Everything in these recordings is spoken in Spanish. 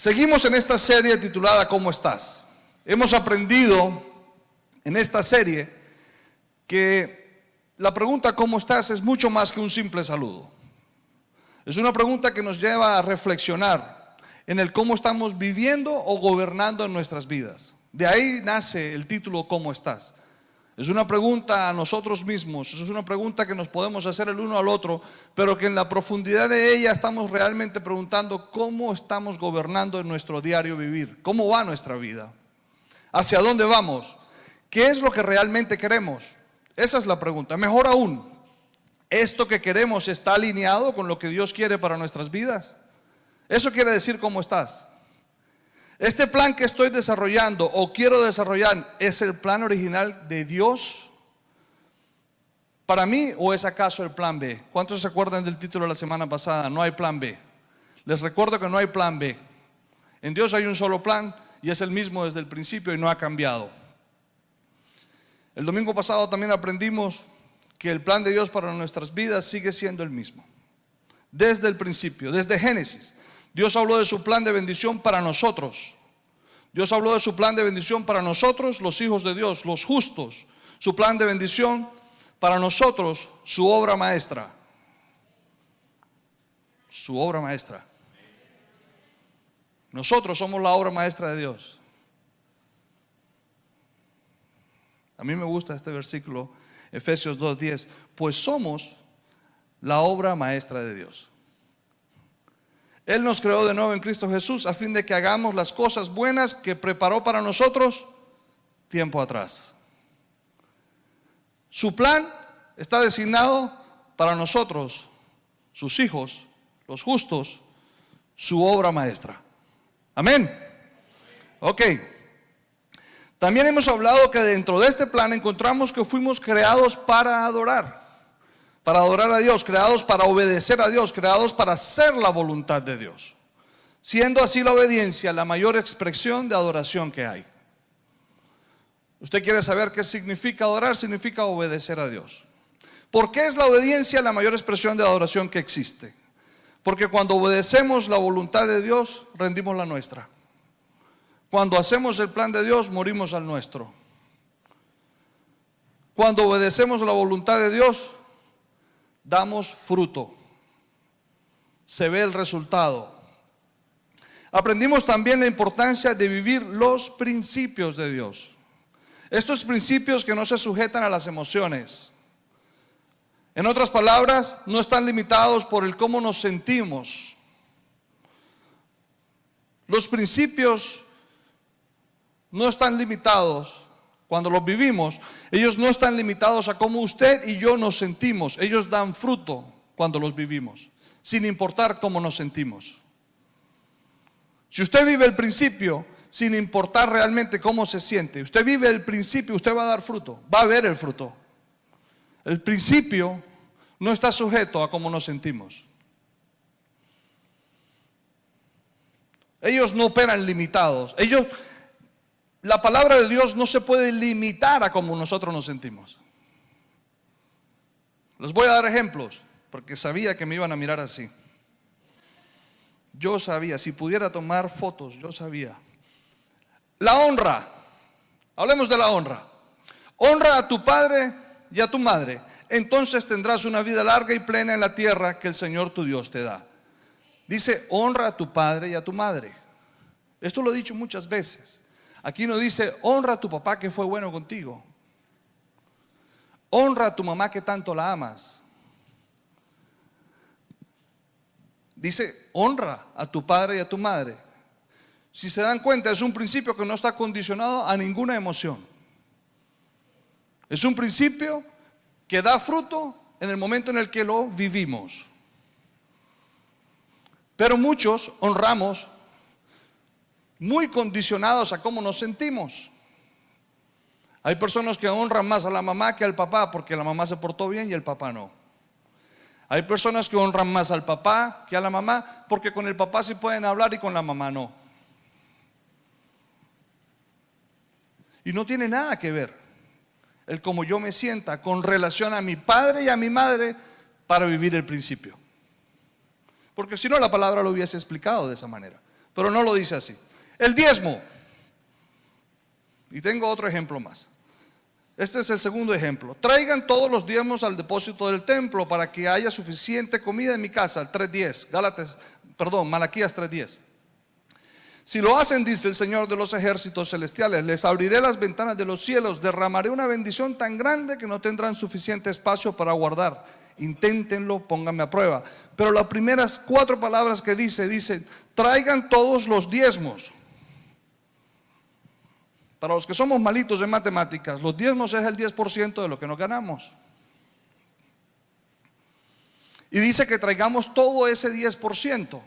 Seguimos en esta serie titulada ¿Cómo estás? Hemos aprendido en esta serie que la pregunta ¿cómo estás? es mucho más que un simple saludo. Es una pregunta que nos lleva a reflexionar en el cómo estamos viviendo o gobernando en nuestras vidas. De ahí nace el título ¿Cómo estás? Es una pregunta a nosotros mismos, es una pregunta que nos podemos hacer el uno al otro, pero que en la profundidad de ella estamos realmente preguntando cómo estamos gobernando en nuestro diario vivir, cómo va nuestra vida, hacia dónde vamos, qué es lo que realmente queremos. Esa es la pregunta. Mejor aún, ¿esto que queremos está alineado con lo que Dios quiere para nuestras vidas? Eso quiere decir cómo estás. Este plan que estoy desarrollando o quiero desarrollar es el plan original de Dios para mí o es acaso el plan B? ¿Cuántos se acuerdan del título de la semana pasada? No hay plan B. Les recuerdo que no hay plan B. En Dios hay un solo plan y es el mismo desde el principio y no ha cambiado. El domingo pasado también aprendimos que el plan de Dios para nuestras vidas sigue siendo el mismo. Desde el principio, desde Génesis. Dios habló de su plan de bendición para nosotros. Dios habló de su plan de bendición para nosotros, los hijos de Dios, los justos. Su plan de bendición para nosotros, su obra maestra. Su obra maestra. Nosotros somos la obra maestra de Dios. A mí me gusta este versículo, Efesios 2.10, pues somos la obra maestra de Dios. Él nos creó de nuevo en Cristo Jesús a fin de que hagamos las cosas buenas que preparó para nosotros tiempo atrás. Su plan está designado para nosotros, sus hijos, los justos, su obra maestra. Amén. Ok. También hemos hablado que dentro de este plan encontramos que fuimos creados para adorar para adorar a Dios, creados para obedecer a Dios, creados para hacer la voluntad de Dios. Siendo así la obediencia la mayor expresión de adoración que hay. ¿Usted quiere saber qué significa adorar? Significa obedecer a Dios. ¿Por qué es la obediencia la mayor expresión de adoración que existe? Porque cuando obedecemos la voluntad de Dios, rendimos la nuestra. Cuando hacemos el plan de Dios, morimos al nuestro. Cuando obedecemos la voluntad de Dios, damos fruto. Se ve el resultado. Aprendimos también la importancia de vivir los principios de Dios. Estos principios que no se sujetan a las emociones. En otras palabras, no están limitados por el cómo nos sentimos. Los principios no están limitados cuando los vivimos, ellos no están limitados a cómo usted y yo nos sentimos. Ellos dan fruto cuando los vivimos, sin importar cómo nos sentimos. Si usted vive el principio sin importar realmente cómo se siente, usted vive el principio, usted va a dar fruto, va a ver el fruto. El principio no está sujeto a cómo nos sentimos. Ellos no operan limitados. Ellos, la palabra de Dios no se puede limitar a como nosotros nos sentimos. Les voy a dar ejemplos, porque sabía que me iban a mirar así. Yo sabía, si pudiera tomar fotos, yo sabía. La honra, hablemos de la honra. Honra a tu padre y a tu madre, entonces tendrás una vida larga y plena en la tierra que el Señor tu Dios te da. Dice, honra a tu padre y a tu madre. Esto lo he dicho muchas veces. Aquí no dice, honra a tu papá que fue bueno contigo. Honra a tu mamá que tanto la amas. Dice, honra a tu padre y a tu madre. Si se dan cuenta, es un principio que no está condicionado a ninguna emoción. Es un principio que da fruto en el momento en el que lo vivimos. Pero muchos honramos muy condicionados a cómo nos sentimos. Hay personas que honran más a la mamá que al papá porque la mamá se portó bien y el papá no. Hay personas que honran más al papá que a la mamá porque con el papá sí pueden hablar y con la mamá no. Y no tiene nada que ver el cómo yo me sienta con relación a mi padre y a mi madre para vivir el principio. Porque si no la palabra lo hubiese explicado de esa manera. pero no lo dice así. El diezmo. Y tengo otro ejemplo más. Este es el segundo ejemplo. Traigan todos los diezmos al depósito del templo para que haya suficiente comida en mi casa, el 3.10. Gálatas, perdón, Malaquías 3.10. Si lo hacen, dice el Señor de los ejércitos celestiales, les abriré las ventanas de los cielos, derramaré una bendición tan grande que no tendrán suficiente espacio para guardar. Inténtenlo, pónganme a prueba. Pero las primeras cuatro palabras que dice, dice, traigan todos los diezmos. Para los que somos malitos en matemáticas, los diezmos es el 10% de lo que nos ganamos. Y dice que traigamos todo ese 10%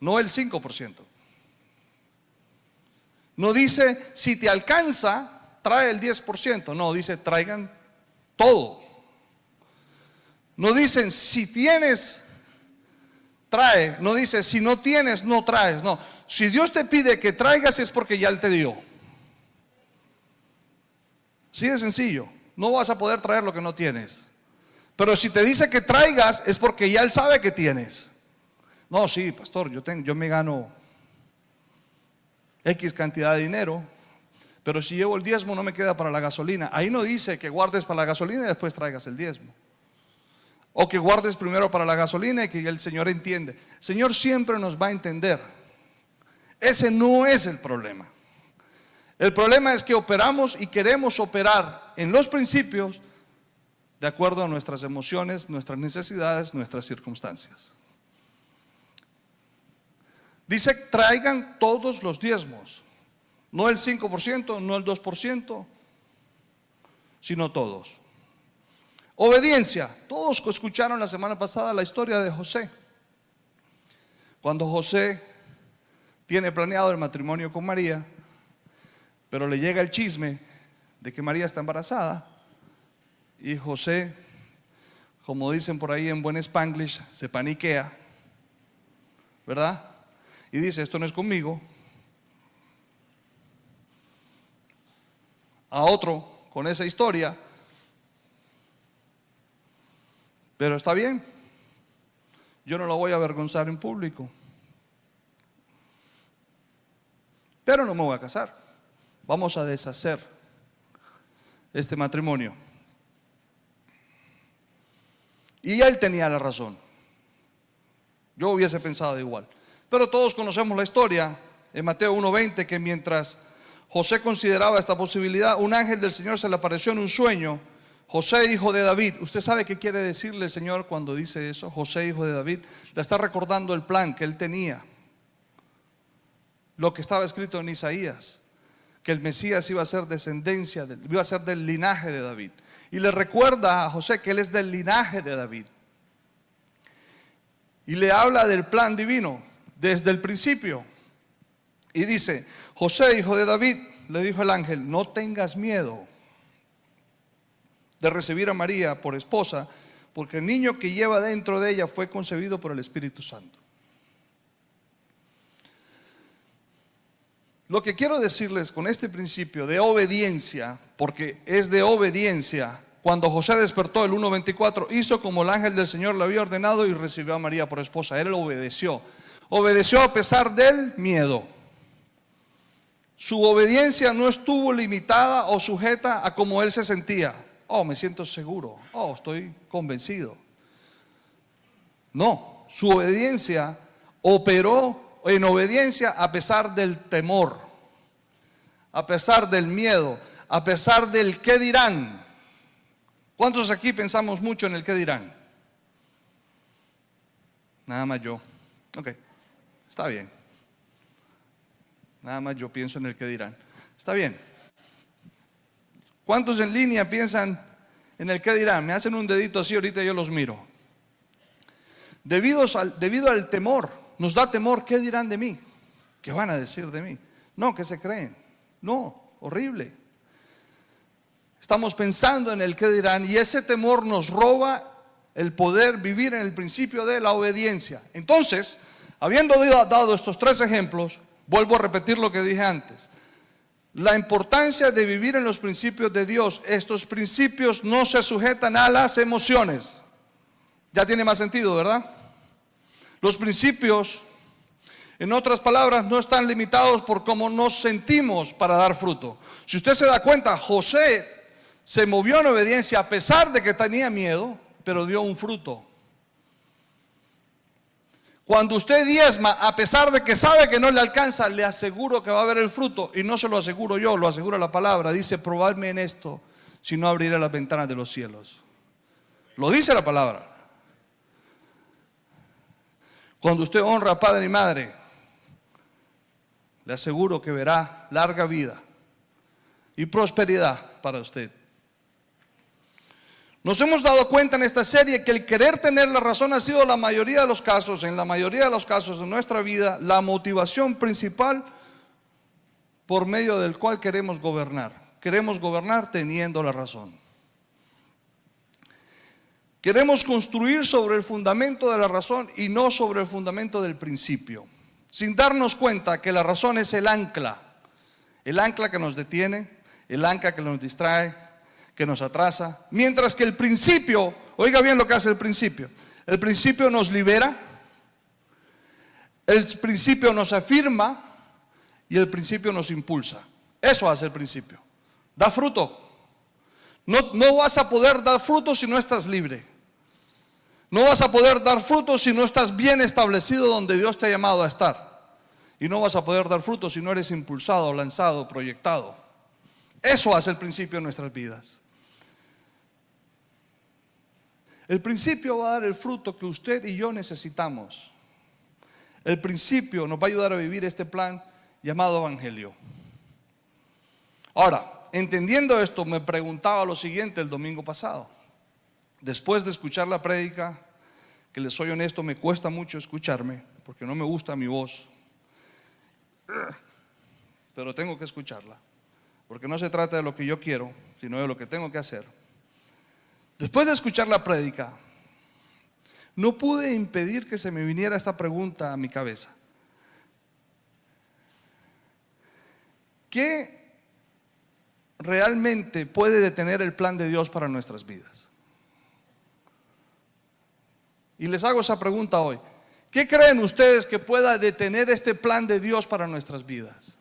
no el 5%. No dice, si te alcanza, trae el 10%. No, dice, traigan todo. No dicen, si tienes, trae. No dice, si no tienes, no traes. No, si Dios te pide que traigas es porque ya Él te dio. Sí de sencillo. No vas a poder traer lo que no tienes. Pero si te dice que traigas es porque ya Él sabe que tienes. No, sí, pastor, yo, tengo, yo me gano X cantidad de dinero, pero si llevo el diezmo no me queda para la gasolina. Ahí no dice que guardes para la gasolina y después traigas el diezmo. O que guardes primero para la gasolina y que el Señor entiende. El Señor siempre nos va a entender. Ese no es el problema. El problema es que operamos y queremos operar en los principios de acuerdo a nuestras emociones, nuestras necesidades, nuestras circunstancias. Dice, traigan todos los diezmos. No el 5%, no el 2%, sino todos. Obediencia. Todos escucharon la semana pasada la historia de José. Cuando José tiene planeado el matrimonio con María, pero le llega el chisme de que María está embarazada y José, como dicen por ahí en buen spanglish, se paniquea, ¿verdad? y dice, esto no es conmigo, a otro con esa historia, pero está bien, yo no lo voy a avergonzar en público, pero no me voy a casar, vamos a deshacer este matrimonio. Y él tenía la razón. Yo hubiese pensado igual. Pero todos conocemos la historia en Mateo 1.20 que mientras José consideraba esta posibilidad, un ángel del Señor se le apareció en un sueño. José, hijo de David. ¿Usted sabe qué quiere decirle el Señor cuando dice eso? José, hijo de David. Le está recordando el plan que él tenía. Lo que estaba escrito en Isaías. Que el Mesías iba a ser descendencia, iba a ser del linaje de David. Y le recuerda a José que él es del linaje de David. Y le habla del plan divino desde el principio. Y dice, José, hijo de David, le dijo el ángel, no tengas miedo de recibir a María por esposa, porque el niño que lleva dentro de ella fue concebido por el Espíritu Santo. Lo que quiero decirles con este principio de obediencia, porque es de obediencia, cuando José despertó el 1.24, hizo como el ángel del Señor le había ordenado y recibió a María por esposa. Él obedeció. Obedeció a pesar del miedo. Su obediencia no estuvo limitada o sujeta a cómo él se sentía. Oh, me siento seguro. Oh, estoy convencido. No, su obediencia operó en obediencia a pesar del temor, a pesar del miedo, a pesar del qué dirán. ¿Cuántos aquí pensamos mucho en el qué dirán? Nada más yo. Ok. Está bien. Nada más yo pienso en el que dirán. Está bien. ¿Cuántos en línea piensan en el que dirán? Me hacen un dedito así, ahorita yo los miro. Debido al, debido al temor, nos da temor, ¿qué dirán de mí? ¿Qué van a decir de mí? No, ¿qué se creen? No, horrible. Estamos pensando en el que dirán y ese temor nos roba el poder vivir en el principio de la obediencia. Entonces, Habiendo dado estos tres ejemplos, vuelvo a repetir lo que dije antes. La importancia de vivir en los principios de Dios. Estos principios no se sujetan a las emociones. Ya tiene más sentido, ¿verdad? Los principios En otras palabras, no están limitados por cómo nos sentimos para dar fruto. Si usted se da cuenta, José se movió en obediencia a pesar de que tenía miedo, pero dio un fruto. Cuando usted diezma, a pesar de que sabe que no le alcanza, le aseguro que va a haber el fruto. Y no se lo aseguro yo, lo asegura la palabra. Dice, probadme en esto, si no abriré las ventanas de los cielos. Lo dice la palabra. Cuando usted honra a padre y madre, le aseguro que verá larga vida y prosperidad para usted. Nos hemos dado cuenta en esta serie que el querer tener la razón ha sido la mayoría de los casos, en la mayoría de los casos de nuestra vida, la motivación principal por medio del cual queremos gobernar. Queremos gobernar teniendo la razón. Queremos construir sobre el fundamento de la razón y no sobre el fundamento del principio, sin darnos cuenta que la razón es el ancla, el ancla que nos detiene, el ancla que nos distrae, que nos atrasa, mientras que el principio, oiga bien lo que hace el principio, el principio nos libera, el principio nos afirma y el principio nos impulsa. Eso hace el principio. Da fruto. No, no vas a poder dar fruto si no estás libre. No vas a poder dar fruto si no estás bien establecido donde Dios te ha llamado a estar. Y no vas a poder dar fruto si no eres impulsado, lanzado, proyectado. Eso hace el principio en nuestras vidas. El principio va a dar el fruto que usted y yo necesitamos. El principio nos va a ayudar a vivir este plan llamado Evangelio. Ahora, entendiendo esto, me preguntaba lo siguiente el domingo pasado. Después de escuchar la prédica, que les soy honesto, me cuesta mucho escucharme, porque no me gusta mi voz. Pero tengo que escucharla, porque no se trata de lo que yo quiero, sino de lo que tengo que hacer. Después de escuchar la prédica, no pude impedir que se me viniera esta pregunta a mi cabeza. ¿Qué realmente puede detener el plan de Dios para nuestras vidas? Y les hago esa pregunta hoy. ¿Qué creen ustedes que pueda detener este plan de Dios para nuestras vidas?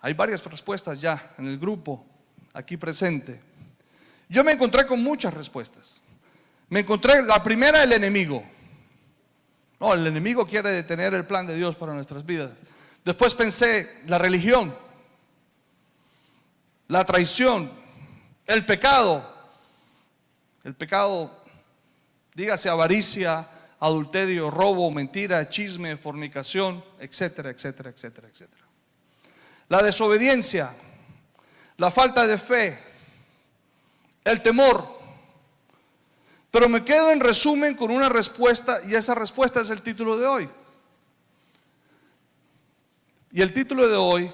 Hay varias respuestas ya en el grupo aquí presente. Yo me encontré con muchas respuestas. Me encontré, la primera, el enemigo. No, el enemigo quiere detener el plan de Dios para nuestras vidas. Después pensé, la religión, la traición, el pecado. El pecado, dígase avaricia, adulterio, robo, mentira, chisme, fornicación, etcétera, etcétera, etcétera, etcétera. La desobediencia, la falta de fe, el temor. Pero me quedo en resumen con una respuesta y esa respuesta es el título de hoy. Y el título de hoy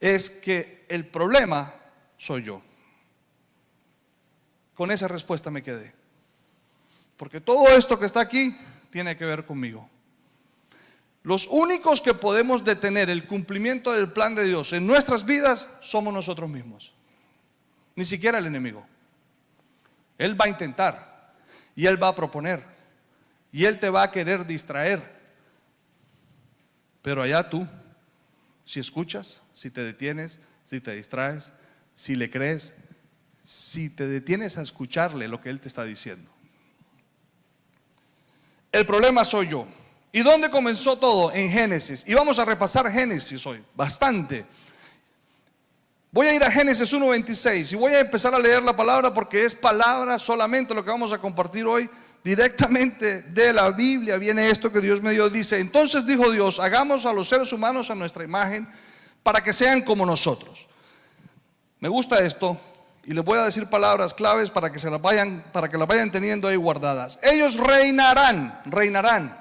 es que el problema soy yo. Con esa respuesta me quedé. Porque todo esto que está aquí tiene que ver conmigo. Los únicos que podemos detener el cumplimiento del plan de Dios en nuestras vidas somos nosotros mismos ni siquiera el enemigo. Él va a intentar y él va a proponer y él te va a querer distraer. Pero allá tú, si escuchas, si te detienes, si te distraes, si le crees, si te detienes a escucharle lo que él te está diciendo. El problema soy yo. ¿Y dónde comenzó todo? En Génesis. Y vamos a repasar Génesis hoy, bastante. Voy a ir a Génesis 1.26 y voy a empezar a leer la palabra porque es palabra solamente lo que vamos a compartir hoy. Directamente de la Biblia viene esto que Dios me dio. Dice, entonces dijo Dios, hagamos a los seres humanos a nuestra imagen para que sean como nosotros. Me gusta esto y les voy a decir palabras claves para que se las vayan, para que las vayan teniendo ahí guardadas. Ellos reinarán, reinarán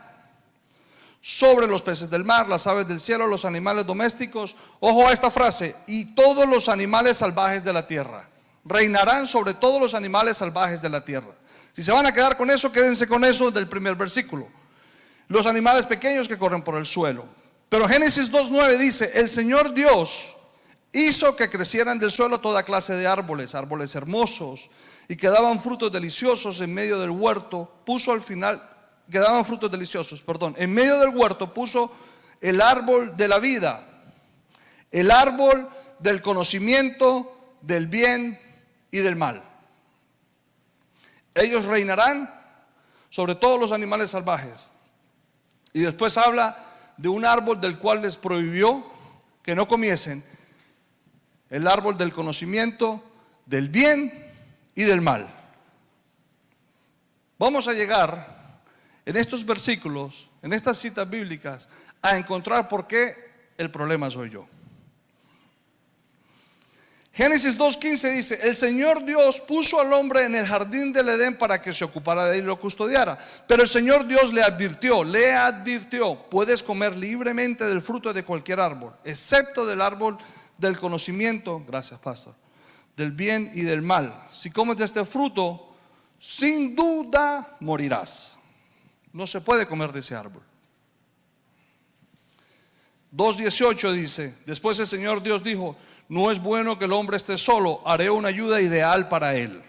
sobre los peces del mar, las aves del cielo, los animales domésticos. Ojo a esta frase, y todos los animales salvajes de la tierra. Reinarán sobre todos los animales salvajes de la tierra. Si se van a quedar con eso, quédense con eso del primer versículo. Los animales pequeños que corren por el suelo. Pero Génesis 2.9 dice, el Señor Dios hizo que crecieran del suelo toda clase de árboles, árboles hermosos, y que daban frutos deliciosos en medio del huerto. Puso al final que daban frutos deliciosos, perdón. En medio del huerto puso el árbol de la vida, el árbol del conocimiento del bien y del mal. Ellos reinarán sobre todos los animales salvajes. Y después habla de un árbol del cual les prohibió que no comiesen, el árbol del conocimiento del bien y del mal. Vamos a llegar en estos versículos, en estas citas bíblicas, a encontrar por qué el problema soy yo. Génesis 2.15 dice, el Señor Dios puso al hombre en el jardín del Edén para que se ocupara de él y lo custodiara. Pero el Señor Dios le advirtió, le advirtió, puedes comer libremente del fruto de cualquier árbol, excepto del árbol del conocimiento, gracias pastor, del bien y del mal. Si comes de este fruto, sin duda morirás. No se puede comer de ese árbol. 2.18 dice, después el Señor Dios dijo, no es bueno que el hombre esté solo, haré una ayuda ideal para él.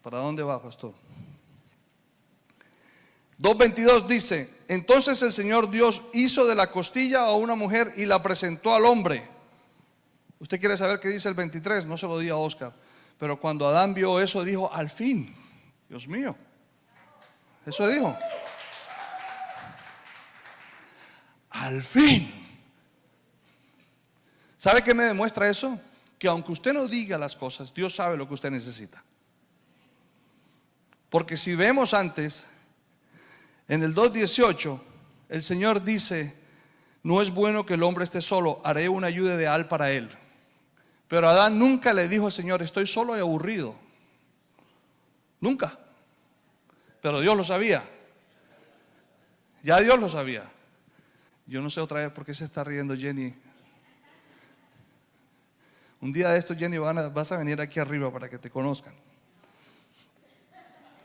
¿Para dónde va, pastor? 2.22 dice, entonces el Señor Dios hizo de la costilla a una mujer y la presentó al hombre. Usted quiere saber qué dice el 23, no se lo di a Oscar, pero cuando Adán vio eso dijo, al fin, Dios mío, eso dijo. Al fin. ¿Sabe qué me demuestra eso? Que aunque usted no diga las cosas, Dios sabe lo que usted necesita. Porque si vemos antes, en el 2.18, el Señor dice, no es bueno que el hombre esté solo, haré una ayuda ideal para él. Pero Adán nunca le dijo al Señor, estoy solo y aburrido. Nunca. Pero Dios lo sabía. Ya Dios lo sabía. Yo no sé otra vez por qué se está riendo Jenny. Un día de esto, Jenny, vas a venir aquí arriba para que te conozcan.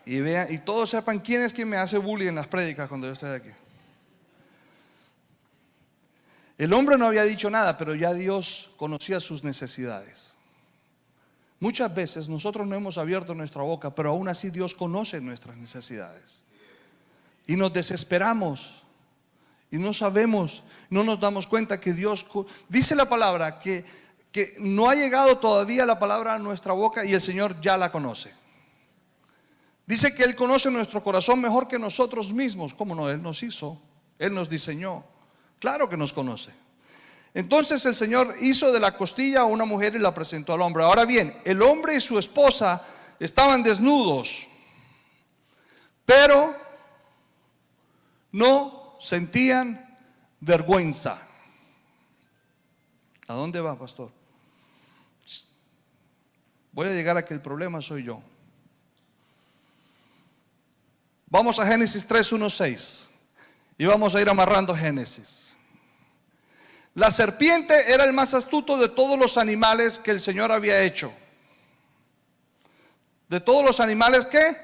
Y y todos sepan quién es quien me hace bullying en las prédicas cuando yo estoy aquí. El hombre no había dicho nada, pero ya Dios conocía sus necesidades. Muchas veces nosotros no hemos abierto nuestra boca, pero aún así Dios conoce nuestras necesidades. Y nos desesperamos y no sabemos, no nos damos cuenta que Dios, dice la palabra, que, que no ha llegado todavía la palabra a nuestra boca y el Señor ya la conoce. Dice que Él conoce nuestro corazón mejor que nosotros mismos. ¿Cómo no? Él nos hizo, Él nos diseñó. Claro que nos conoce. Entonces el Señor hizo de la costilla a una mujer y la presentó al hombre. Ahora bien, el hombre y su esposa estaban desnudos, pero no sentían vergüenza. ¿A dónde va, pastor? Voy a llegar a que el problema soy yo. Vamos a Génesis 3, 1, 6. Y vamos a ir amarrando Génesis. La serpiente era el más astuto de todos los animales que el Señor había hecho. De todos los animales que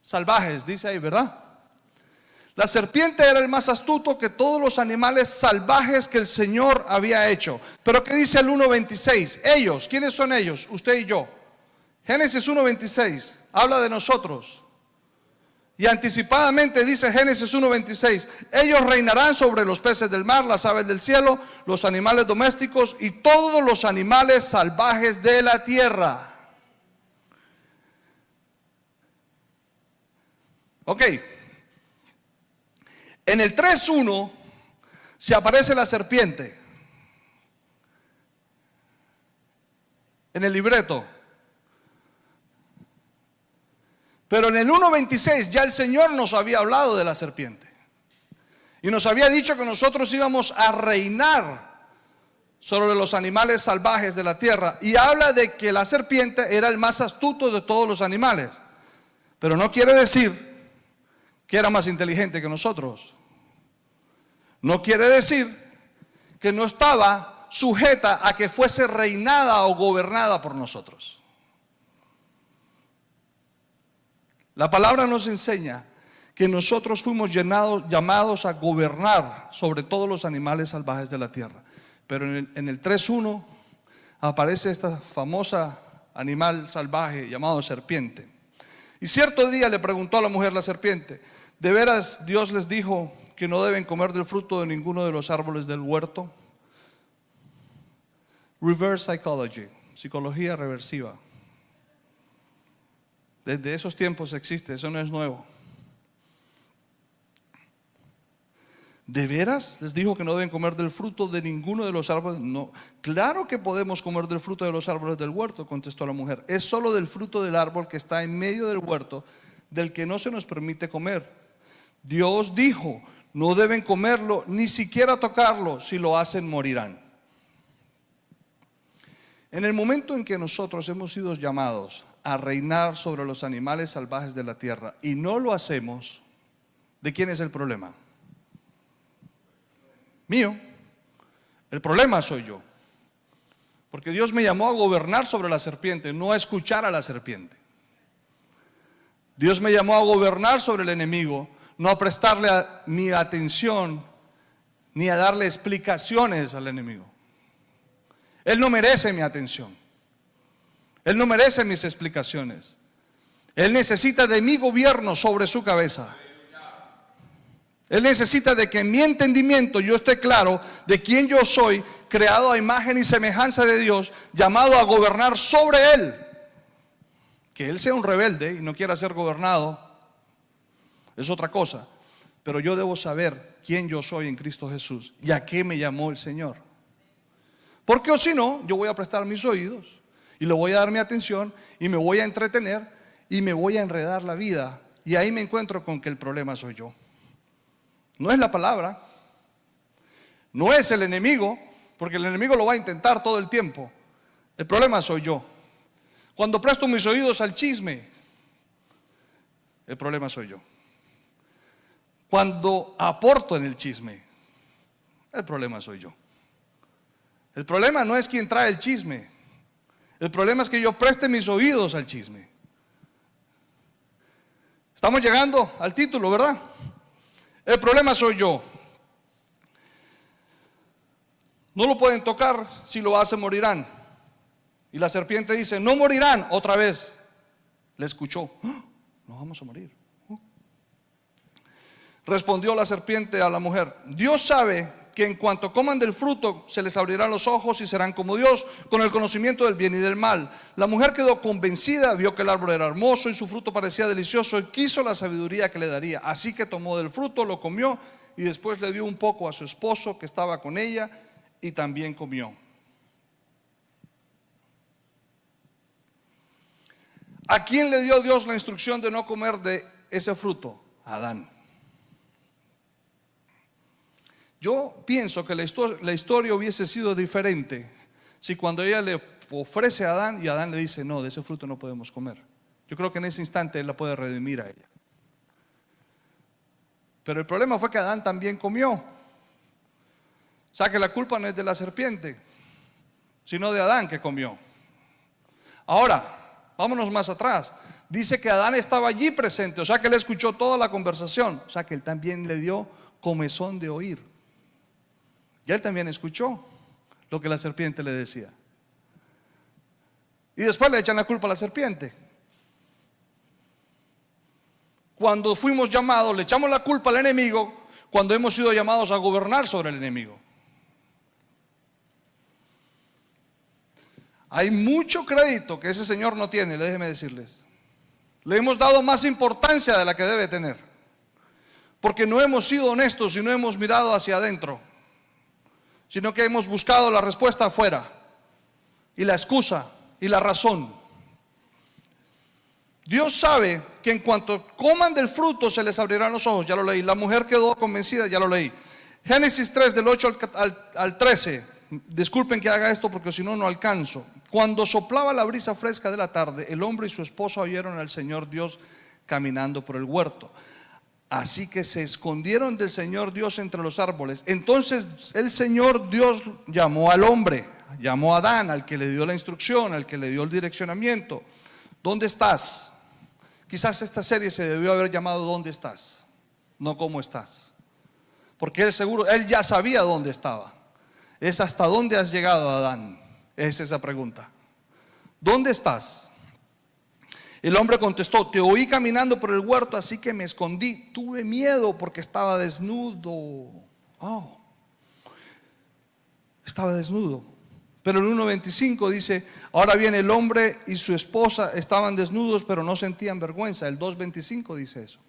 salvajes, dice ahí, ¿verdad? La serpiente era el más astuto que todos los animales salvajes que el Señor había hecho. Pero ¿qué dice el 1.26? Ellos, ¿quiénes son ellos? Usted y yo. Génesis 1.26 habla de nosotros. Y anticipadamente dice Génesis 1.26, ellos reinarán sobre los peces del mar, las aves del cielo, los animales domésticos y todos los animales salvajes de la tierra. Ok. En el 3.1 se aparece la serpiente. En el libreto. Pero en el 1.26 ya el Señor nos había hablado de la serpiente. Y nos había dicho que nosotros íbamos a reinar sobre los animales salvajes de la tierra. Y habla de que la serpiente era el más astuto de todos los animales. Pero no quiere decir que era más inteligente que nosotros. No quiere decir que no estaba sujeta a que fuese reinada o gobernada por nosotros. La palabra nos enseña que nosotros fuimos llenados, llamados a gobernar sobre todos los animales salvajes de la tierra. Pero en el, en el 3.1 aparece esta famosa animal salvaje llamado serpiente. Y cierto día le preguntó a la mujer la serpiente, ¿de veras Dios les dijo que no deben comer del fruto de ninguno de los árboles del huerto? Reverse psychology, psicología reversiva. Desde esos tiempos existe, eso no es nuevo. ¿De veras les dijo que no deben comer del fruto de ninguno de los árboles? No. Claro que podemos comer del fruto de los árboles del huerto, contestó la mujer. Es solo del fruto del árbol que está en medio del huerto del que no se nos permite comer. Dios dijo, no deben comerlo, ni siquiera tocarlo, si lo hacen morirán. En el momento en que nosotros hemos sido llamados a reinar sobre los animales salvajes de la tierra y no lo hacemos, ¿de quién es el problema? mío. El problema soy yo. Porque Dios me llamó a gobernar sobre la serpiente, no a escuchar a la serpiente. Dios me llamó a gobernar sobre el enemigo, no a prestarle mi atención ni a darle explicaciones al enemigo. Él no merece mi atención. Él no merece mis explicaciones. Él necesita de mi gobierno sobre su cabeza. Él necesita de que en mi entendimiento yo esté claro de quién yo soy, creado a imagen y semejanza de Dios, llamado a gobernar sobre Él. Que Él sea un rebelde y no quiera ser gobernado es otra cosa. Pero yo debo saber quién yo soy en Cristo Jesús y a qué me llamó el Señor. Porque o si no, yo voy a prestar mis oídos y le voy a dar mi atención y me voy a entretener y me voy a enredar la vida. Y ahí me encuentro con que el problema soy yo. No es la palabra, no es el enemigo, porque el enemigo lo va a intentar todo el tiempo. El problema soy yo. Cuando presto mis oídos al chisme, el problema soy yo. Cuando aporto en el chisme, el problema soy yo. El problema no es quien trae el chisme. El problema es que yo preste mis oídos al chisme. Estamos llegando al título, ¿verdad? El problema soy yo. No lo pueden tocar, si lo hacen morirán. Y la serpiente dice, no morirán otra vez. Le escuchó, ¡Ah! no vamos a morir. Respondió la serpiente a la mujer, Dios sabe que en cuanto coman del fruto se les abrirán los ojos y serán como Dios, con el conocimiento del bien y del mal. La mujer quedó convencida, vio que el árbol era hermoso y su fruto parecía delicioso y quiso la sabiduría que le daría. Así que tomó del fruto, lo comió y después le dio un poco a su esposo que estaba con ella y también comió. ¿A quién le dio Dios la instrucción de no comer de ese fruto? Adán. Yo pienso que la historia, hubiese sido diferente si cuando ella le ofrece a Adán y Adán le dice, no, de ese fruto no podemos comer. Yo creo que en ese instante él la puede redimir a ella. Pero el problema fue que Adán también comió. O sea que la culpa no es de la serpiente, sino de Adán que comió. Ahora, vámonos más atrás. Dice que Adán estaba allí presente, o sea que él escuchó toda la conversación, o sea que él también le dio comezón de oír. Y él también escuchó lo que la serpiente le decía. Y después le echan la culpa a la serpiente. Cuando fuimos llamados, le echamos la culpa al enemigo cuando hemos sido llamados a gobernar sobre el enemigo. Hay mucho crédito que ese señor no tiene, déjeme decirles. Le hemos dado más importancia de la que debe tener. Porque no hemos sido honestos y no hemos mirado hacia adentro sino que hemos buscado la respuesta afuera y la excusa y la razón. Dios sabe que en cuanto coman del fruto se les abrirán los ojos, ya lo leí. La mujer quedó convencida, ya lo leí. Génesis 3 del 8 al, 13. Disculpen que haga esto porque si no, no alcanzo. Cuando soplaba la brisa fresca de la tarde, el hombre y su esposa oyeron al Señor Dios caminando por el huerto. Así que se escondieron del Señor Dios entre los árboles. Entonces el Señor Dios llamó al hombre, llamó a Adán, al que le dio la instrucción, al que le dio el direccionamiento. ¿Dónde estás? Quizás esta serie se debió haber llamado ¿Dónde estás? No ¿Cómo estás? Porque él seguro, él ya sabía dónde estaba. Es hasta dónde has llegado, Adán. Es esa pregunta. ¿Dónde estás? El hombre contestó, te oí caminando por el huerto, así que me escondí. Tuve miedo porque estaba desnudo. Oh, estaba desnudo. Pero el 1.25 dice, ahora bien el hombre y su esposa estaban desnudos, pero no sentían vergüenza. El 2.25 dice eso.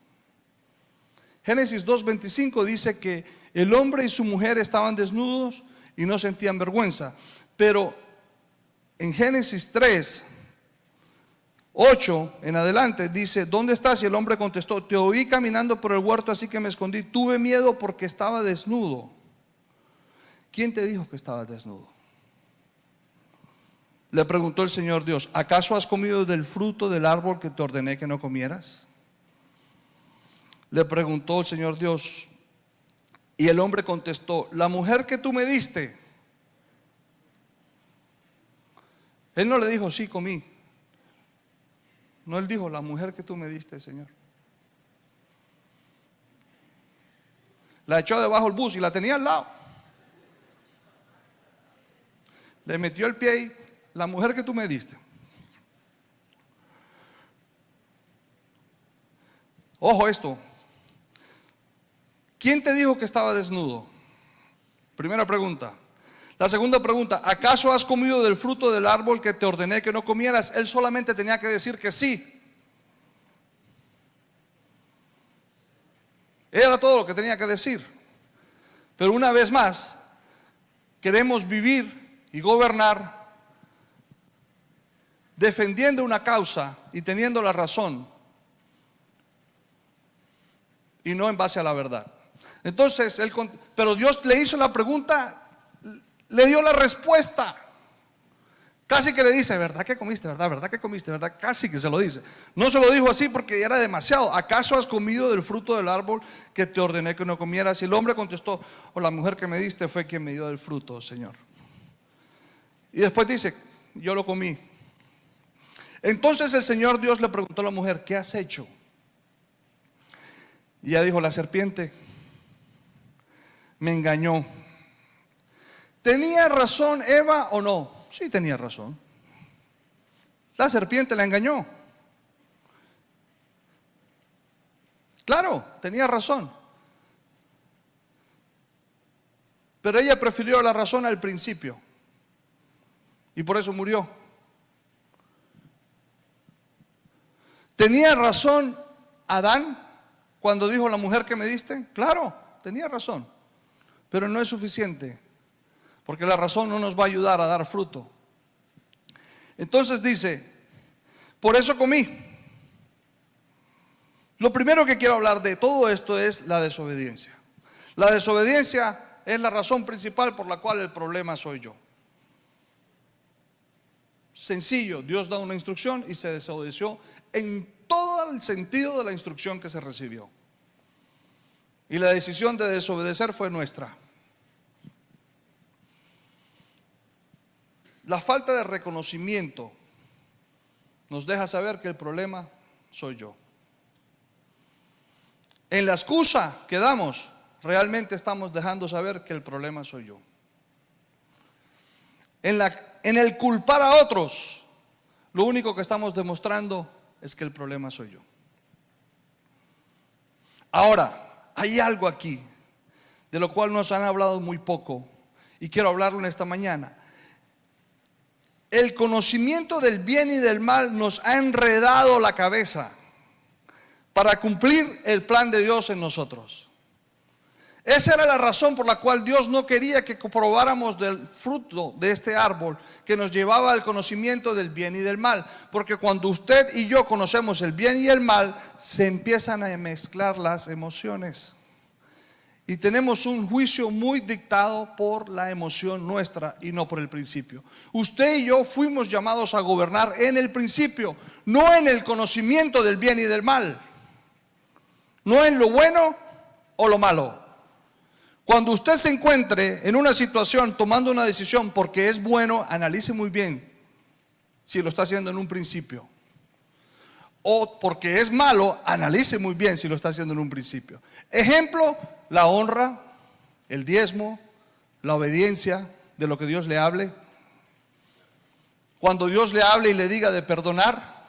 Génesis 2.25 dice que el hombre y su mujer estaban desnudos y no sentían vergüenza. Pero en Génesis 3, 8 en adelante dice, ¿dónde estás? Y el hombre contestó, te oí caminando por el huerto, así que me escondí. Tuve miedo porque estaba desnudo. ¿Quién te dijo que estaba desnudo? Le preguntó el Señor Dios, ¿acaso has comido del fruto del árbol que te ordené que no comieras? Le preguntó el Señor Dios, y el hombre contestó, la mujer que tú me diste. Él no le dijo, sí, comí. No, él dijo, la mujer que tú me diste, Señor. La echó debajo del bus y la tenía al lado. Le metió el pie ahí, la mujer que tú me diste. Ojo esto. ¿Quién te dijo que estaba desnudo? Primera pregunta. La segunda pregunta, ¿acaso has comido del fruto del árbol que te ordené que no comieras? Él solamente tenía que decir que sí. Era todo lo que tenía que decir. Pero una vez más, queremos vivir y gobernar defendiendo una causa y teniendo la razón y no en base a la verdad. Entonces, él, pero Dios le hizo la pregunta, le dio la respuesta. Casi que le dice, ¿verdad que comiste? ¿Verdad? ¿Verdad que comiste? ¿Verdad? Casi que se lo dice. No se lo dijo así porque era demasiado. ¿Acaso has comido del fruto del árbol que te ordené que no comieras? Y el hombre contestó, o la mujer que me diste fue quien me dio del fruto, Señor. Y después dice, yo lo comí. Entonces el Señor Dios le preguntó a la mujer, ¿qué has hecho? Y ella dijo, la serpiente me engañó. ¿Tenía razón Eva o no? Sí, tenía razón. La serpiente la engañó. Claro, tenía razón. Pero ella prefirió la razón al principio. Y por eso murió. ¿Tenía razón Adán cuando dijo la mujer que me diste? Claro, tenía razón. Pero no es suficiente, porque la razón no nos va a ayudar a dar fruto. Entonces dice, por eso comí. Lo primero que quiero hablar de todo esto es la desobediencia. La desobediencia es la razón principal por la cual el problema soy yo. Sencillo, Dios da una instrucción y se desobedeció en todo el sentido de la instrucción que se recibió. Y la decisión de desobedecer fue nuestra. La falta de reconocimiento nos deja saber que el problema soy yo. En la excusa que damos, realmente estamos dejando saber que el problema soy yo. En, la, en el culpar a otros, lo único que estamos demostrando es que el problema soy yo. Ahora, hay algo aquí de lo cual nos han hablado muy poco y quiero hablarlo en esta mañana. El conocimiento del bien y del mal nos ha enredado la cabeza para cumplir el plan de Dios en nosotros. Esa era la razón por la cual Dios no quería que probáramos del fruto de este árbol que nos llevaba al conocimiento del bien y del mal. Porque cuando usted y yo conocemos el bien y el mal, se empiezan a mezclar las emociones. Y tenemos un juicio muy dictado por la emoción nuestra y no por el principio. Usted y yo fuimos llamados a gobernar en el principio, no en el conocimiento del bien y del mal. No en lo bueno o lo malo. Cuando usted se encuentre en una situación tomando una decisión porque es bueno, analice muy bien si lo está haciendo en un principio. O porque es malo, analice muy bien si lo está haciendo en un principio. Ejemplo, la honra, el diezmo, la obediencia de lo que Dios le hable. Cuando Dios le hable y le diga de perdonar,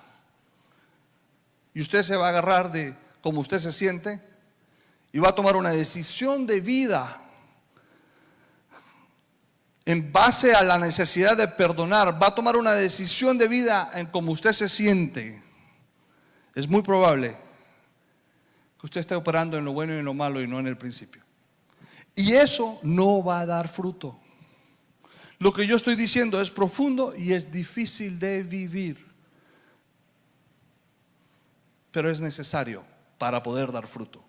Y usted se va a agarrar de cómo usted se siente y va a tomar una decisión de vida en base a la necesidad de perdonar, va a tomar una decisión de vida en cómo usted se siente, es muy probable que usted esté operando en lo bueno y en lo malo y no en el principio. Y eso no va a dar fruto. Lo que yo estoy diciendo es profundo y es difícil de vivir, pero es necesario para poder dar fruto.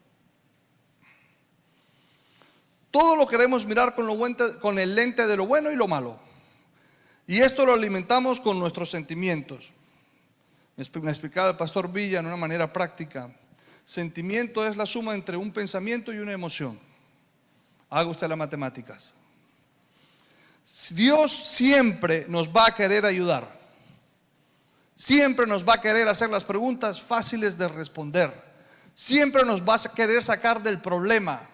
Todo lo queremos mirar con, lo con el lente de lo bueno y lo malo. Y esto lo alimentamos con nuestros sentimientos. Me explicaba el pastor Villa en una manera práctica. Sentimiento es la suma entre un pensamiento y una emoción. Haga usted las matemáticas. Dios siempre nos va a querer ayudar. Siempre nos va a querer hacer las preguntas fáciles de responder. Siempre nos va a querer sacar del problema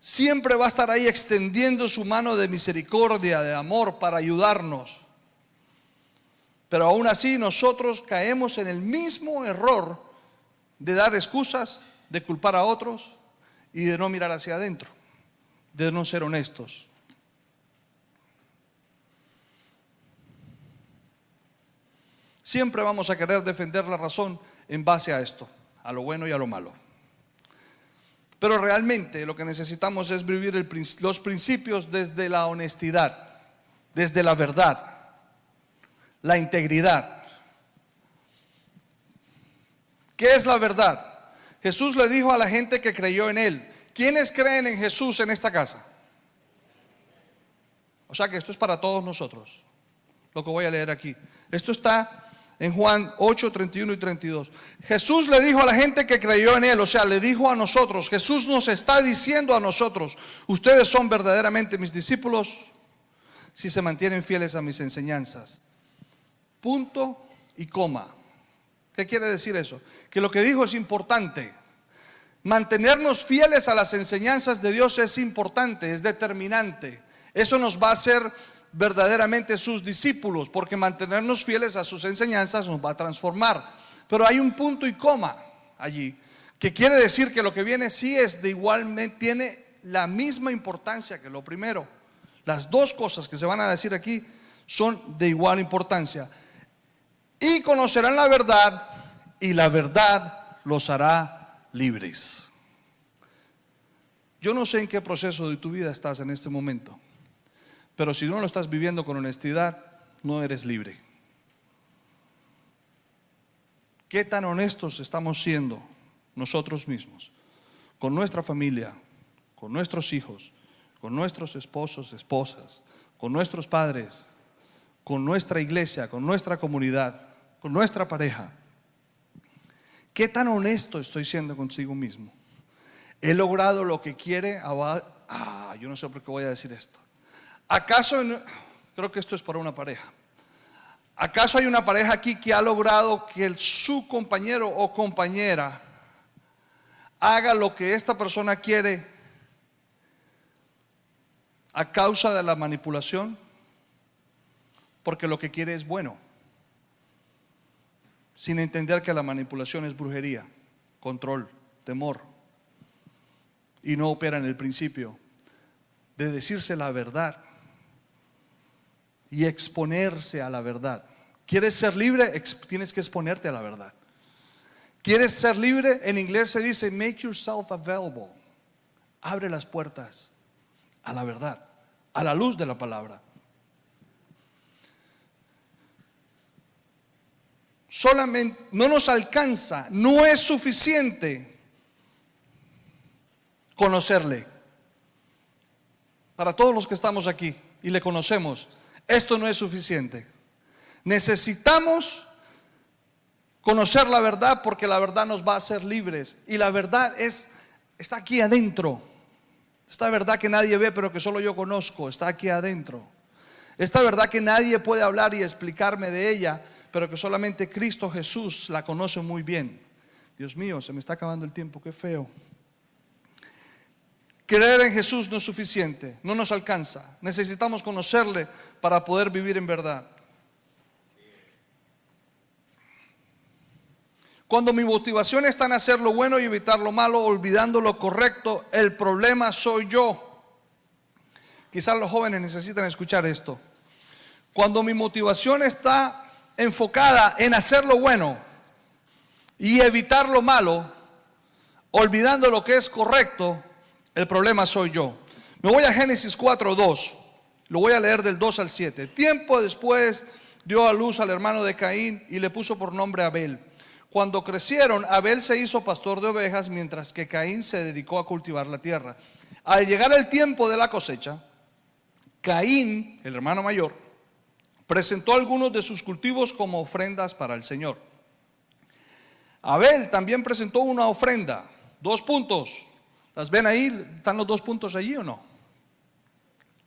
siempre va a estar ahí extendiendo su mano de misericordia, de amor para ayudarnos. Pero aún así nosotros caemos en el mismo error de dar excusas, de culpar a otros y de no mirar hacia adentro, de no ser honestos. Siempre vamos a querer defender la razón en base a esto, a lo bueno y a lo malo. Pero realmente lo que necesitamos es vivir los principios desde la honestidad, desde la verdad, la integridad. ¿Qué es la verdad? Jesús le dijo a la gente que creyó en él. ¿Quiénes creen en Jesús en esta casa? O sea que esto es para todos nosotros, lo que voy a leer aquí. Esto está en Juan 8, 31 y 32. Jesús le dijo a la gente que creyó en él, o sea, le dijo a nosotros, Jesús nos está diciendo a nosotros, ustedes son verdaderamente mis discípulos si se mantienen fieles a mis enseñanzas. Punto y coma. ¿Qué quiere decir eso? Que lo que dijo es importante. Mantenernos fieles a las enseñanzas de Dios es importante, es determinante. Eso nos va a hacer verdaderamente sus discípulos, porque mantenernos fieles a sus enseñanzas nos va a transformar. Pero hay un punto y coma allí, que quiere decir que lo que viene sí es de igualmente, tiene la misma importancia que lo primero. Las dos cosas que se van a decir aquí son de igual importancia. Y conocerán la verdad y la verdad los hará libres. Yo no sé en qué proceso de tu vida estás en este momento. Pero si no lo estás viviendo con honestidad, no eres libre. ¿Qué tan honestos estamos siendo nosotros mismos? Con nuestra familia, con nuestros hijos, con nuestros esposos, esposas, con nuestros padres, con nuestra iglesia, con nuestra comunidad, con nuestra pareja. ¿Qué tan honesto estoy siendo consigo mismo? ¿He logrado lo que quiere? Ah, yo no sé por qué voy a decir esto. ¿Acaso, creo que esto es para una pareja, ¿acaso hay una pareja aquí que ha logrado que su compañero o compañera haga lo que esta persona quiere a causa de la manipulación? Porque lo que quiere es bueno, sin entender que la manipulación es brujería, control, temor, y no opera en el principio de decirse la verdad y exponerse a la verdad. ¿Quieres ser libre? Tienes que exponerte a la verdad. ¿Quieres ser libre? En inglés se dice make yourself available. Abre las puertas a la verdad, a la luz de la palabra. Solamente no nos alcanza, no es suficiente conocerle. Para todos los que estamos aquí y le conocemos, esto no es suficiente. Necesitamos conocer la verdad porque la verdad nos va a hacer libres. Y la verdad es, está aquí adentro. Esta verdad que nadie ve pero que solo yo conozco, está aquí adentro. Esta verdad que nadie puede hablar y explicarme de ella, pero que solamente Cristo Jesús la conoce muy bien. Dios mío, se me está acabando el tiempo, qué feo. Creer en Jesús no es suficiente, no nos alcanza. Necesitamos conocerle para poder vivir en verdad. Cuando mi motivación está en hacer lo bueno y evitar lo malo, olvidando lo correcto, el problema soy yo. Quizás los jóvenes necesitan escuchar esto. Cuando mi motivación está enfocada en hacer lo bueno y evitar lo malo, olvidando lo que es correcto, el problema soy yo. Me voy a Génesis 4, 2. Lo voy a leer del 2 al 7. Tiempo después dio a luz al hermano de Caín y le puso por nombre Abel. Cuando crecieron, Abel se hizo pastor de ovejas, mientras que Caín se dedicó a cultivar la tierra. Al llegar el tiempo de la cosecha, Caín, el hermano mayor, presentó algunos de sus cultivos como ofrendas para el Señor. Abel también presentó una ofrenda. Dos puntos. ¿Las ven ahí? ¿Están los dos puntos allí o no?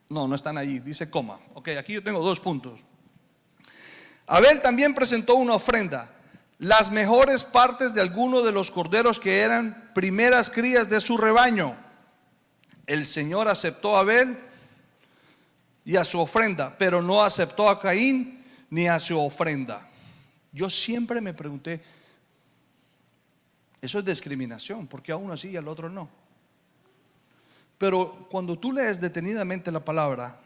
No, no están allí. Dice coma. Ok, aquí yo tengo dos puntos. Abel también presentó una ofrenda las mejores partes de algunos de los corderos que eran primeras crías de su rebaño. El Señor aceptó a Abel y a su ofrenda, pero no aceptó a Caín ni a su ofrenda. Yo siempre me pregunté, eso es discriminación, porque a uno sí y al otro no. Pero cuando tú lees detenidamente la palabra,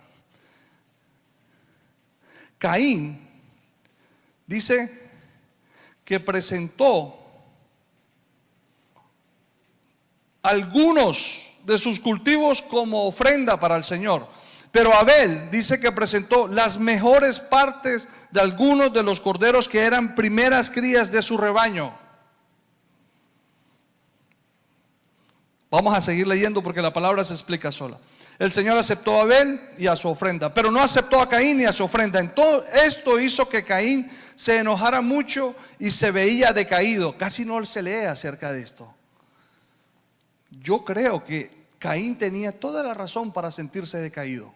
Caín dice que presentó algunos de sus cultivos como ofrenda para el Señor. Pero Abel dice que presentó las mejores partes de algunos de los corderos que eran primeras crías de su rebaño. Vamos a seguir leyendo porque la palabra se explica sola. El Señor aceptó a Abel y a su ofrenda, pero no aceptó a Caín ni a su ofrenda. Entonces, esto hizo que Caín se enojara mucho y se veía decaído. Casi no se lee acerca de esto. Yo creo que Caín tenía toda la razón para sentirse decaído,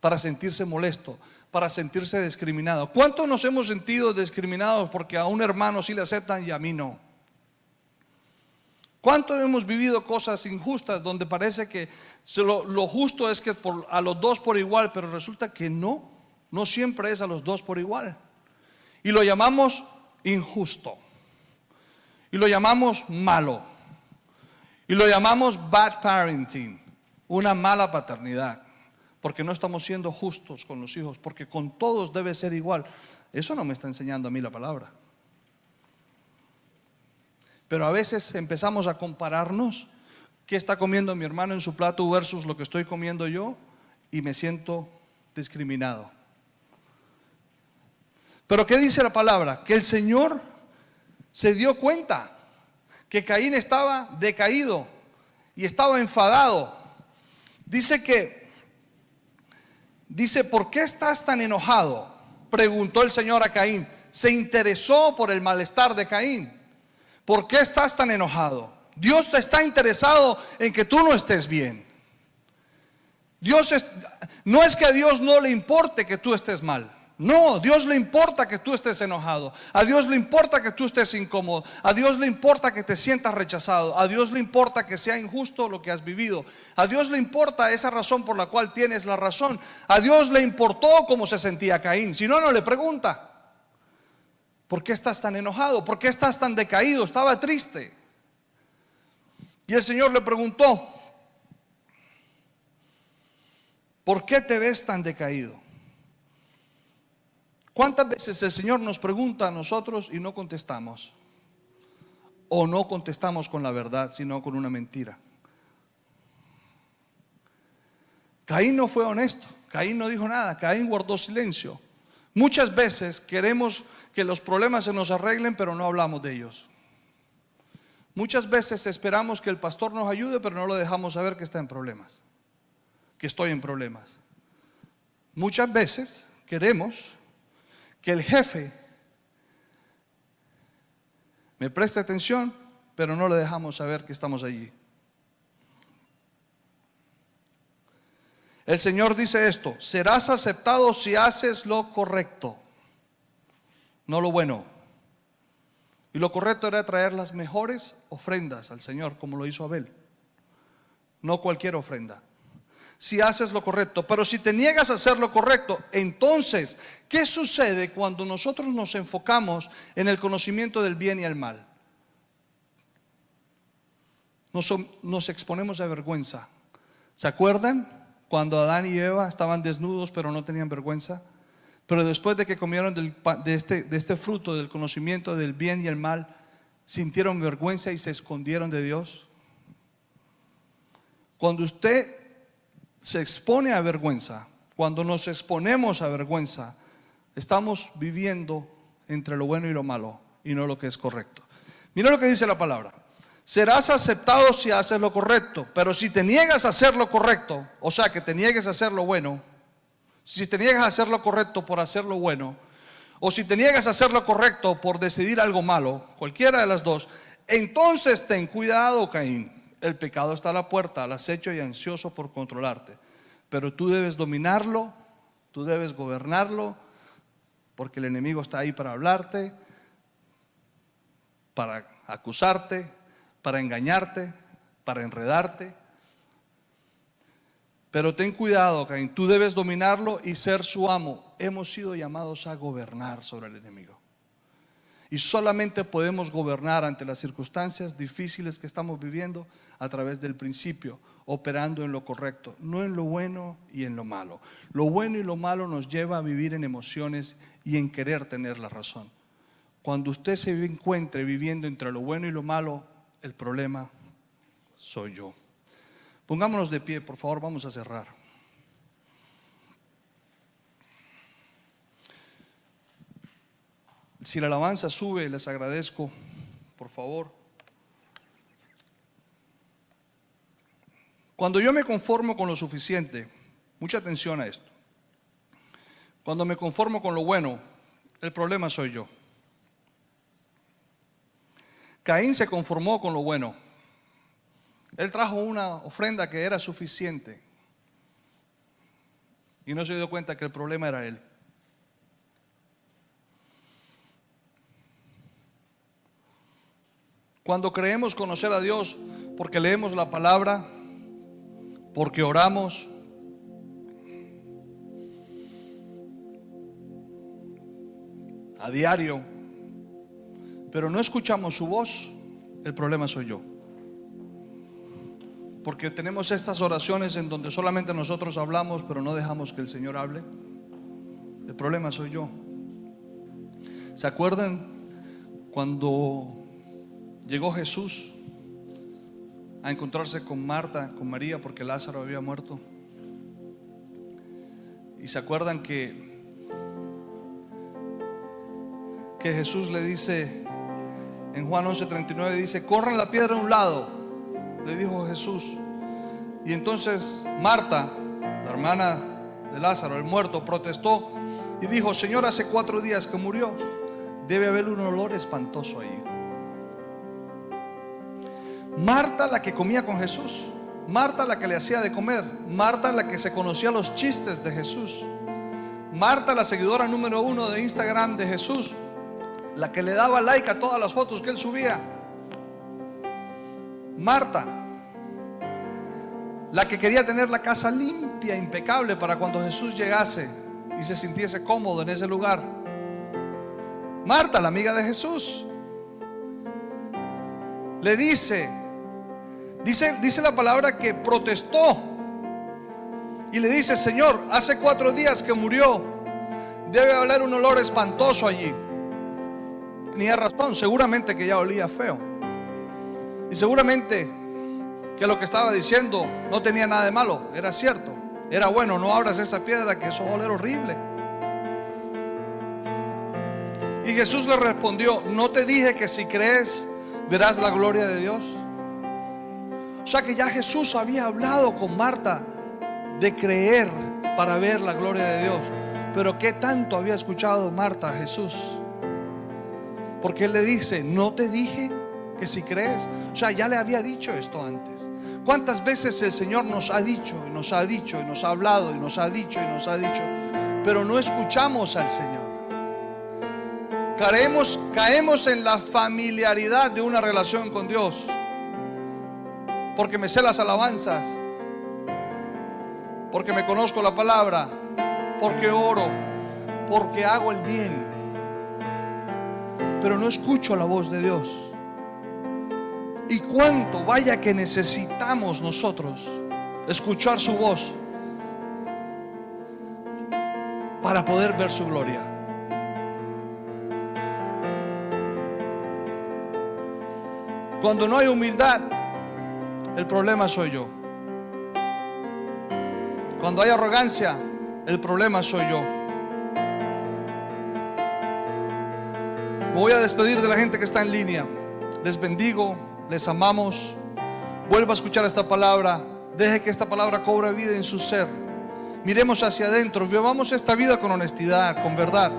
para sentirse molesto, para sentirse discriminado. ¿Cuántos nos hemos sentido discriminados porque a un hermano sí le aceptan y a mí no? ¿Cuántos hemos vivido cosas injustas donde parece que lo, justo es que a los dos por igual, pero resulta que no, no siempre es a los dos por igual? Y lo llamamos injusto. Y lo llamamos malo. Y lo llamamos bad parenting, una mala paternidad. Porque no estamos siendo justos con los hijos, porque con todos debe ser igual. Eso no me está enseñando a mí la palabra. Pero a veces empezamos a compararnos qué está comiendo mi hermano en su plato versus lo que estoy comiendo yo y me siento discriminado. Pero ¿qué dice la palabra? Que el Señor se dio cuenta que Caín estaba decaído y estaba enfadado. Dice que, dice, ¿por qué estás tan enojado? Preguntó el Señor a Caín. Se interesó por el malestar de Caín. ¿Por qué estás tan enojado? Dios está interesado en que tú no estés bien. Dios no es que a Dios no le importe que tú estés mal. No, Dios le importa que tú estés enojado. A Dios le importa que tú estés incómodo. A Dios le importa que te sientas rechazado. A Dios le importa que sea injusto lo que has vivido. A Dios le importa esa razón por la cual tienes la razón. A Dios le importó cómo se sentía Caín. Si no, no le pregunta. ¿Por qué estás tan enojado? ¿Por qué estás tan decaído? Estaba triste. Y el Señor le preguntó, ¿por qué te ves tan decaído? ¿Cuántas veces el Señor nos pregunta a nosotros y no contestamos? O no contestamos con la verdad, sino con una mentira. Caín no fue honesto, Caín no dijo nada, Caín guardó silencio. Muchas veces queremos que los problemas se nos arreglen, pero no hablamos de ellos. Muchas veces esperamos que el pastor nos ayude, pero no lo dejamos saber que está en problemas, que estoy en problemas. Muchas veces queremos que el jefe me preste atención, pero no le dejamos saber que estamos allí. El Señor dice esto, serás aceptado si haces lo correcto, no lo bueno. Y lo correcto era traer las mejores ofrendas al Señor, como lo hizo Abel. No cualquier ofrenda. Si haces lo correcto. Pero si te niegas a hacer lo correcto, entonces, ¿qué sucede cuando nosotros nos enfocamos en el conocimiento del bien y el mal? Nos, exponemos a vergüenza. ¿Se acuerdan cuando Adán y Eva estaban desnudos pero no tenían vergüenza? Pero después de que comieron este, de este fruto del conocimiento del bien y el mal, sintieron vergüenza y se escondieron de Dios. Cuando usted se expone a vergüenza, cuando nos exponemos a vergüenza, estamos viviendo entre lo bueno y lo malo y no lo que es correcto. Mira lo que dice la palabra. Serás aceptado si haces lo correcto, pero si te niegas a hacer lo correcto, o sea, que te niegues a hacer lo bueno, si te niegas a hacer lo correcto por hacer lo bueno, o si te niegas a hacer lo correcto por decidir algo malo, cualquiera de las dos, entonces ten cuidado, Caín. El pecado está a la puerta, al acecho y ansioso por controlarte. Pero tú debes dominarlo, tú debes gobernarlo, porque el enemigo está ahí para hablarte, para acusarte, para engañarte, para enredarte. Pero ten cuidado, Caín, tú debes dominarlo y ser su amo. Hemos sido llamados a gobernar sobre el enemigo. Y solamente podemos gobernar ante las circunstancias difíciles que estamos viviendo a través del principio, operando en lo correcto, no en lo bueno y en lo malo. Lo bueno y lo malo nos lleva a vivir en emociones y en querer tener la razón. Cuando usted se encuentre viviendo entre lo bueno y lo malo, el problema soy yo. Pongámonos de pie, por favor, vamos a cerrar. Si la alabanza sube, les agradezco, por favor. Cuando yo me conformo con lo suficiente, mucha atención a esto. Cuando me conformo con lo bueno, el problema soy yo. Caín se conformó con lo bueno. Él trajo una ofrenda que era suficiente. Y no se dio cuenta que el problema era él. Cuando creemos conocer a Dios porque leemos la palabra, porque oramos, a diario, pero no escuchamos su voz, el problema soy yo. Porque tenemos estas oraciones en donde solamente nosotros hablamos, pero no dejamos que el Señor hable. El problema soy yo. ¿Se acuerdan cuando llegó Jesús a encontrarse con Marta, con María, porque Lázaro había muerto? Y se acuerdan que que Jesús le dice en Juan 11:39 dice, "Corran la piedra a un lado." le dijo Jesús. Y entonces Marta, la hermana de Lázaro, el muerto, protestó y dijo, Señor, hace cuatro días que murió, debe haber un olor espantoso ahí. Marta la que comía con Jesús, Marta la que le hacía de comer, Marta la que se conocía los chistes de Jesús, Marta la seguidora número uno de Instagram de Jesús, la que le daba like a todas las fotos que él subía. Marta, la que quería tener la casa limpia, impecable para cuando Jesús llegase y se sintiese cómodo en ese lugar. Marta, la amiga de Jesús, le dice, dice, dice la palabra que protestó y le dice, Señor, hace cuatro días que murió, debe haber un olor espantoso allí. Tenía razón, seguramente que ya olía feo. Y seguramente que lo que estaba diciendo no tenía nada de malo, era cierto. Era bueno, no abras esa piedra que eso oler horrible. Y Jesús le respondió, no te dije que si crees verás la gloria de Dios. Sea que ya Jesús había hablado con Marta de creer para ver la gloria de Dios. Pero ¿qué tanto había escuchado Marta a Jesús? Porque Él le dice, no te dije que si crees, o sea, ya le había dicho esto antes. ¿Cuántas veces el Señor nos ha dicho y nos ha dicho y nos ha hablado y nos ha dicho y nos ha dicho, pero no escuchamos al Señor? Caemos, caemos en la familiaridad de una relación con Dios, porque me sé las alabanzas, porque me conozco la palabra, porque oro, porque hago el bien, pero no escucho la voz de Dios. Y cuánto vaya que necesitamos nosotros escuchar su voz para poder ver su gloria. Cuando no hay humildad, el problema soy yo. Cuando hay arrogancia, el problema soy yo. Me voy a despedir de la gente que está en línea. Les bendigo, les amamos. Vuelva a escuchar esta palabra. Deje que esta palabra cobre vida en su ser. Miremos hacia adentro. Vivamos esta vida con honestidad, con verdad.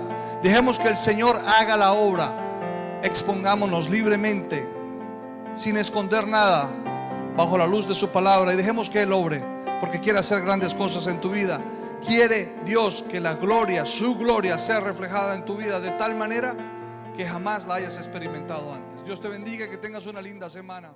Dejemos que el Señor haga la obra. Expongámonos libremente, sin esconder nada, bajo la luz de su palabra y dejemos que Él obre porque quiere hacer grandes cosas en tu vida. Quiere Dios que la gloria, su gloria, sea reflejada en tu vida de tal manera que jamás la hayas experimentado antes. Dios te bendiga, que tengas una linda semana.